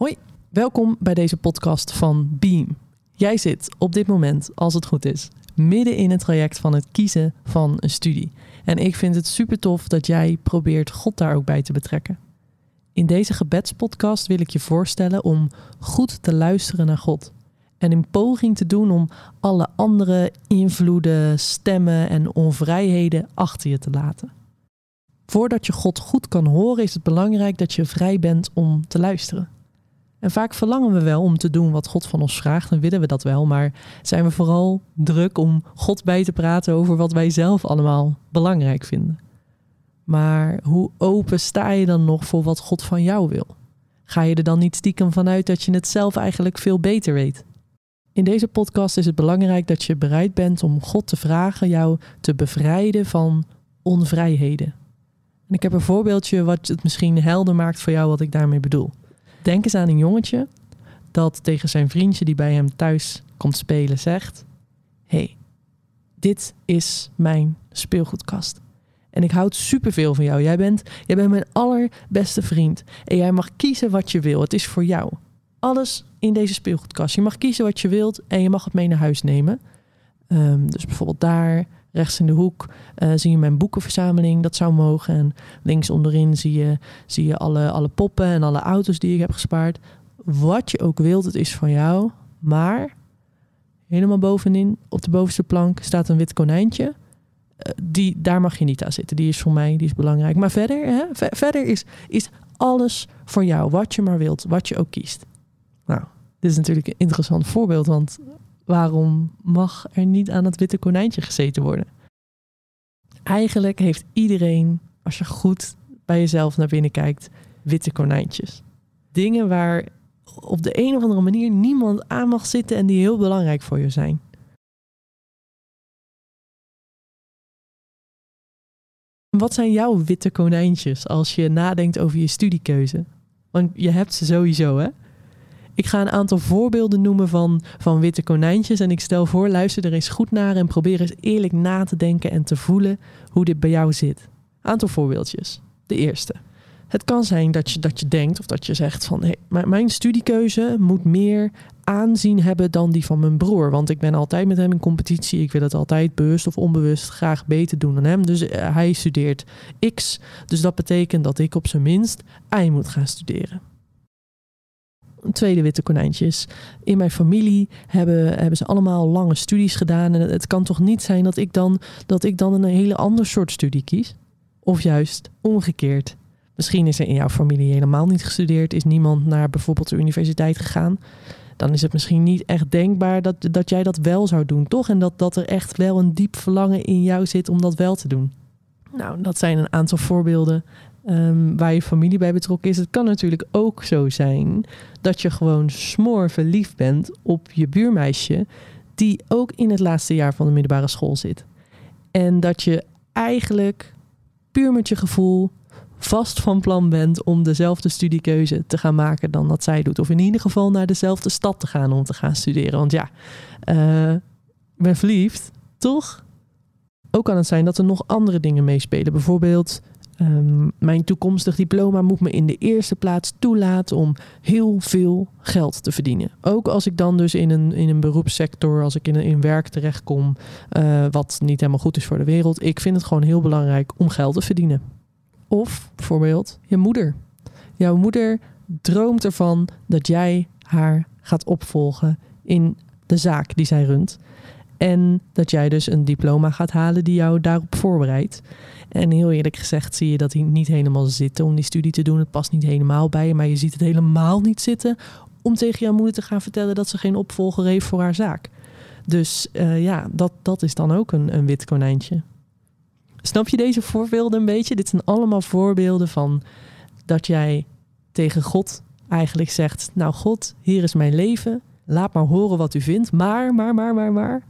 Hoi, welkom bij deze podcast van Beam. Jij zit op dit moment, als het goed is, midden in het traject van het kiezen van een studie. En ik vind het super tof dat jij probeert God daar ook bij te betrekken. In deze gebedspodcast wil ik je voorstellen om goed te luisteren naar God. En een poging te doen om alle andere invloeden, stemmen en onvrijheden achter je te laten. Voordat je God goed kan horen, is het belangrijk dat je vrij bent om te luisteren. En vaak verlangen we wel om te doen wat God van ons vraagt en willen we dat wel, maar zijn we vooral druk om God bij te praten over wat wij zelf allemaal belangrijk vinden. Maar hoe open sta je dan nog voor wat God van jou wil? Ga je er dan niet stiekem vanuit dat je het zelf eigenlijk veel beter weet? In deze podcast is het belangrijk dat je bereid bent om God te vragen jou te bevrijden van onvrijheden. En ik heb een voorbeeldje wat het misschien helder maakt voor jou wat ik daarmee bedoel. Denk eens aan een jongetje dat tegen zijn vriendje die bij hem thuis komt spelen zegt: hey, dit is mijn speelgoedkast. En ik houd superveel van jou. Jij bent, jij bent mijn allerbeste vriend. En jij mag kiezen wat je wil. Het is voor jou. Alles in deze speelgoedkast. Je mag kiezen wat je wilt en je mag het mee naar huis nemen. Um, dus bijvoorbeeld daar, rechts in de hoek, uh, zie je mijn boekenverzameling. Dat zou mogen. En links onderin zie je, zie je alle, alle poppen en alle auto's die ik heb gespaard. Wat je ook wilt, het is van jou. Maar helemaal bovenin, op de bovenste plank, staat een wit konijntje. Uh, die, daar mag je niet aan zitten. Die is voor mij, die is belangrijk. Maar verder, hè, verder is, is alles voor jou. Wat je maar wilt, wat je ook kiest. Nou, dit is natuurlijk een interessant voorbeeld, want waarom mag er niet aan het witte konijntje gezeten worden? Eigenlijk heeft iedereen, als je goed bij jezelf naar binnen kijkt, witte konijntjes. Dingen waar op de een of andere manier niemand aan mag zitten en die heel belangrijk voor je zijn. Wat zijn jouw witte konijntjes als je nadenkt over je studiekeuze? Want je hebt ze sowieso, hè? Ik ga een aantal voorbeelden noemen van, van witte konijntjes. En ik stel voor, luister er eens goed naar en probeer eens eerlijk na te denken en te voelen hoe dit bij jou zit. Aantal voorbeeldjes. De eerste. Het kan zijn dat je, dat je denkt of dat je zegt van hey, mijn studiekeuze moet meer aanzien hebben dan die van mijn broer. Want ik ben altijd met hem in competitie. Ik wil het altijd bewust of onbewust graag beter doen dan hem. Dus uh, hij studeert X. Dus dat betekent dat ik op zijn minst Y moet gaan studeren tweede witte konijntjes. In mijn familie hebben, hebben ze allemaal lange studies gedaan. En het kan toch niet zijn dat ik, dan, dat ik dan een hele ander soort studie kies? Of juist omgekeerd. Misschien is er in jouw familie helemaal niet gestudeerd. Is niemand naar bijvoorbeeld de universiteit gegaan. Dan is het misschien niet echt denkbaar dat, dat jij dat wel zou doen, toch? En dat, dat er echt wel een diep verlangen in jou zit om dat wel te doen. Nou, dat zijn een aantal voorbeelden um, waar je familie bij betrokken is. Het kan natuurlijk ook zo zijn dat je gewoon smoor verliefd bent op je buurmeisje, die ook in het laatste jaar van de middelbare school zit. En dat je eigenlijk puur met je gevoel vast van plan bent om dezelfde studiekeuze te gaan maken dan dat zij doet. Of in ieder geval naar dezelfde stad te gaan om te gaan studeren. Want ja, uh, ben verliefd, toch? Ook kan het zijn dat er nog andere dingen meespelen. Bijvoorbeeld Um, mijn toekomstig diploma moet me in de eerste plaats toelaten om heel veel geld te verdienen. Ook als ik dan dus in een, in een beroepssector, als ik in, een, in werk terechtkom, uh, wat niet helemaal goed is voor de wereld. Ik vind het gewoon heel belangrijk om geld te verdienen. Of bijvoorbeeld je moeder. Jouw moeder droomt ervan dat jij haar gaat opvolgen in de zaak die zij runt. En dat jij dus een diploma gaat halen die jou daarop voorbereidt. En heel eerlijk gezegd zie je dat hij niet helemaal zitten om die studie te doen. Het past niet helemaal bij je, maar je ziet het helemaal niet zitten om tegen jouw moeder te gaan vertellen dat ze geen opvolger heeft voor haar zaak. Dus uh, ja, dat, dat is dan ook een, een wit konijntje. Snap je deze voorbeelden een beetje? Dit zijn allemaal voorbeelden van dat jij tegen God eigenlijk zegt: Nou, God, hier is mijn leven. Laat maar horen wat u vindt. Maar, maar, maar, maar, maar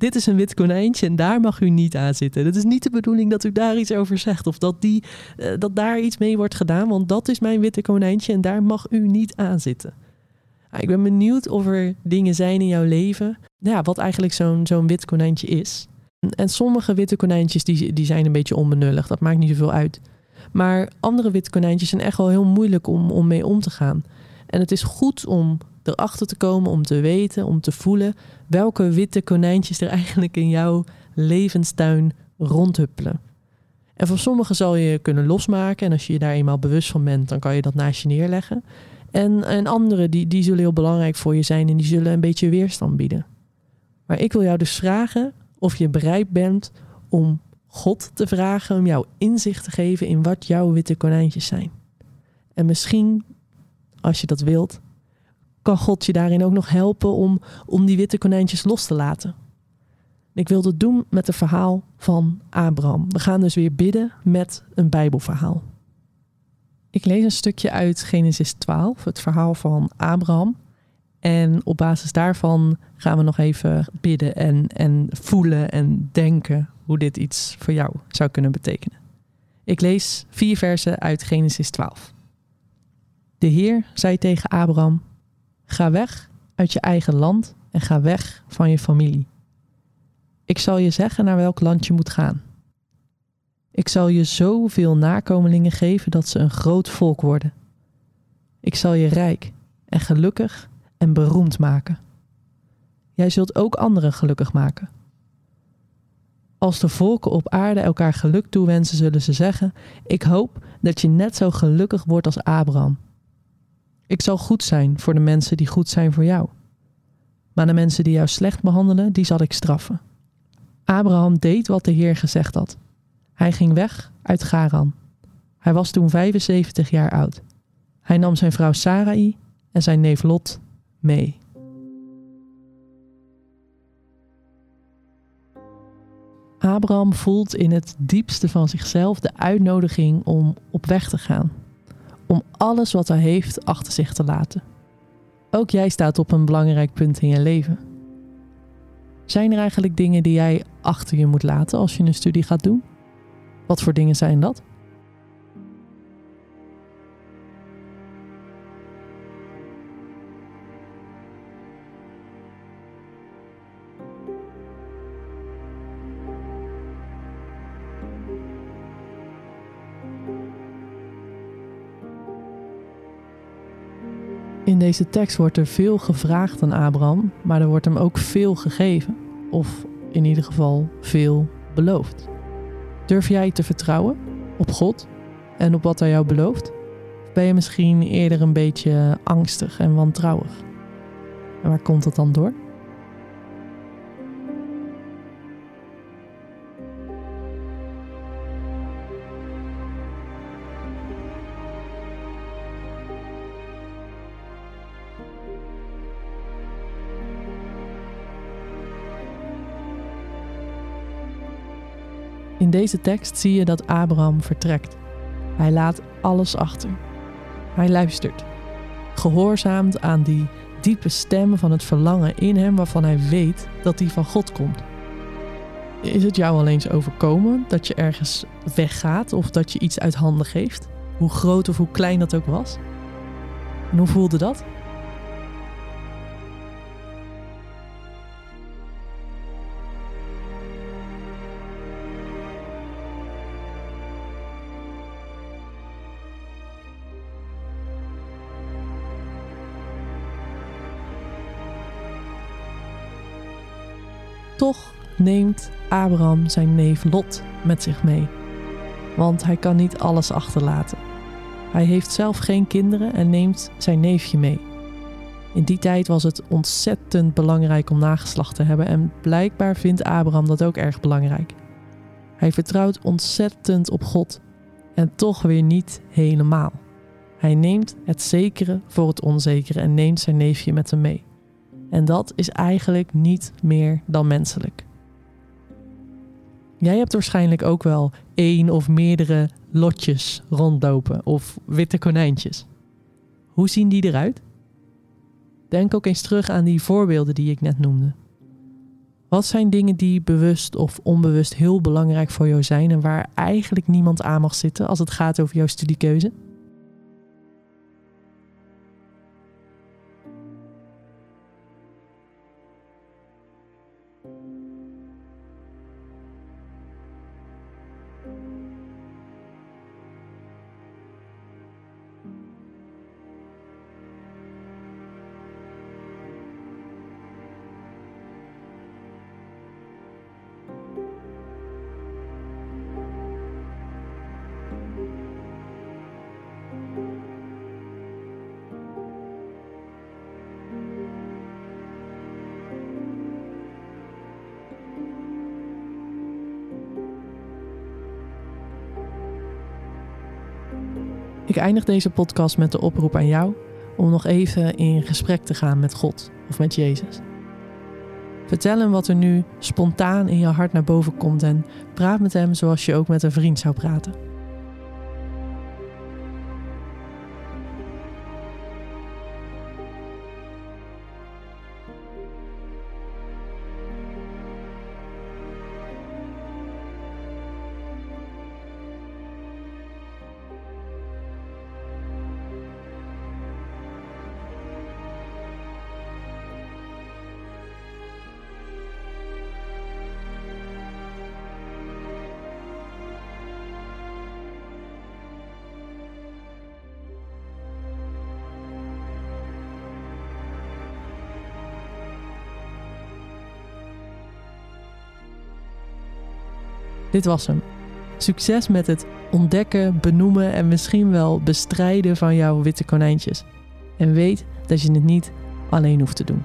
dit is een wit konijntje en daar mag u niet aan zitten. Het is niet de bedoeling dat u daar iets over zegt of dat, die, uh, dat daar iets mee wordt gedaan, want dat is mijn witte konijntje en daar mag u niet aan zitten. ik ben benieuwd of er dingen zijn in jouw leven, ja, wat eigenlijk zo'n zo'n wit konijntje is. En sommige witte konijntjes die, die zijn een beetje onbenullig, dat maakt niet zoveel uit. Maar andere witte konijntjes zijn echt wel heel moeilijk om, om mee om te gaan. En het is goed om erachter te komen, om te weten, om te voelen welke witte konijntjes er eigenlijk in jouw levenstuin rondhuppelen. En voor sommigen zal je kunnen losmaken en als je je daar eenmaal bewust van bent, dan kan je dat naast je neerleggen. En, en anderen die, die zullen heel belangrijk voor je zijn en die zullen een beetje weerstand bieden. Maar ik wil jou dus vragen of je bereid bent om God te vragen om jou inzicht te geven in wat jouw witte konijntjes zijn. En misschien, als je dat wilt, kan God je daarin ook nog helpen om, om die witte konijntjes los te laten. Ik wil dat doen met het verhaal van Abraham. We gaan dus weer bidden met een Bijbelverhaal. Ik lees een stukje uit Genesis 12, het verhaal van Abraham. En op basis daarvan gaan we nog even bidden en, en voelen en denken hoe dit iets voor jou zou kunnen betekenen. Ik lees vier versen uit Genesis 12. De Heer zei tegen Abraham: Ga weg uit je eigen land en ga weg van je familie. Ik zal je zeggen naar welk land je moet gaan. Ik zal je zoveel nakomelingen geven dat ze een groot volk worden. Ik zal je rijk en gelukkig en beroemd maken. Jij zult ook anderen gelukkig maken. Als de volken op aarde elkaar geluk toewensen, zullen ze zeggen: Ik hoop dat je net zo gelukkig wordt als Abraham. Ik zal goed zijn voor de mensen die goed zijn voor jou. Maar de mensen die jou slecht behandelen, die zal ik straffen. Abraham deed wat de Heer gezegd had. Hij ging weg uit Garan. Hij was toen 75 jaar oud. Hij nam zijn vrouw Sarai en zijn neef Lot mee. Abraham voelt in het diepste van zichzelf de uitnodiging om op weg te gaan. Om alles wat hij heeft achter zich te laten. Ook jij staat op een belangrijk punt in je leven. Zijn er eigenlijk dingen die jij achter je moet laten als je een studie gaat doen? Wat voor dingen zijn dat? In deze tekst wordt er veel gevraagd aan Abraham, maar er wordt hem ook veel gegeven. Of in ieder geval veel beloofd. Durf jij te vertrouwen op God en op wat hij jou belooft? Of ben je misschien eerder een beetje angstig en wantrouwig? En waar komt dat dan door? In deze tekst zie je dat Abraham vertrekt. Hij laat alles achter. Hij luistert, gehoorzaamt aan die diepe stem van het verlangen in hem waarvan hij weet dat die van God komt. Is het jou al eens overkomen dat je ergens weggaat of dat je iets uit handen geeft? Hoe groot of hoe klein dat ook was? En hoe voelde dat? Toch neemt Abraham zijn neef Lot met zich mee. Want hij kan niet alles achterlaten. Hij heeft zelf geen kinderen en neemt zijn neefje mee. In die tijd was het ontzettend belangrijk om nageslacht te hebben en blijkbaar vindt Abraham dat ook erg belangrijk. Hij vertrouwt ontzettend op God en toch weer niet helemaal. Hij neemt het zekere voor het onzekere en neemt zijn neefje met hem mee. En dat is eigenlijk niet meer dan menselijk. Jij hebt waarschijnlijk ook wel één of meerdere lotjes rondlopen of witte konijntjes. Hoe zien die eruit? Denk ook eens terug aan die voorbeelden die ik net noemde. Wat zijn dingen die bewust of onbewust heel belangrijk voor jou zijn en waar eigenlijk niemand aan mag zitten als het gaat over jouw studiekeuze? Ik eindig deze podcast met de oproep aan jou om nog even in gesprek te gaan met God of met Jezus. Vertel hem wat er nu spontaan in je hart naar boven komt en praat met hem zoals je ook met een vriend zou praten. Dit was hem. Succes met het ontdekken, benoemen en misschien wel bestrijden van jouw witte konijntjes. En weet dat je het niet alleen hoeft te doen.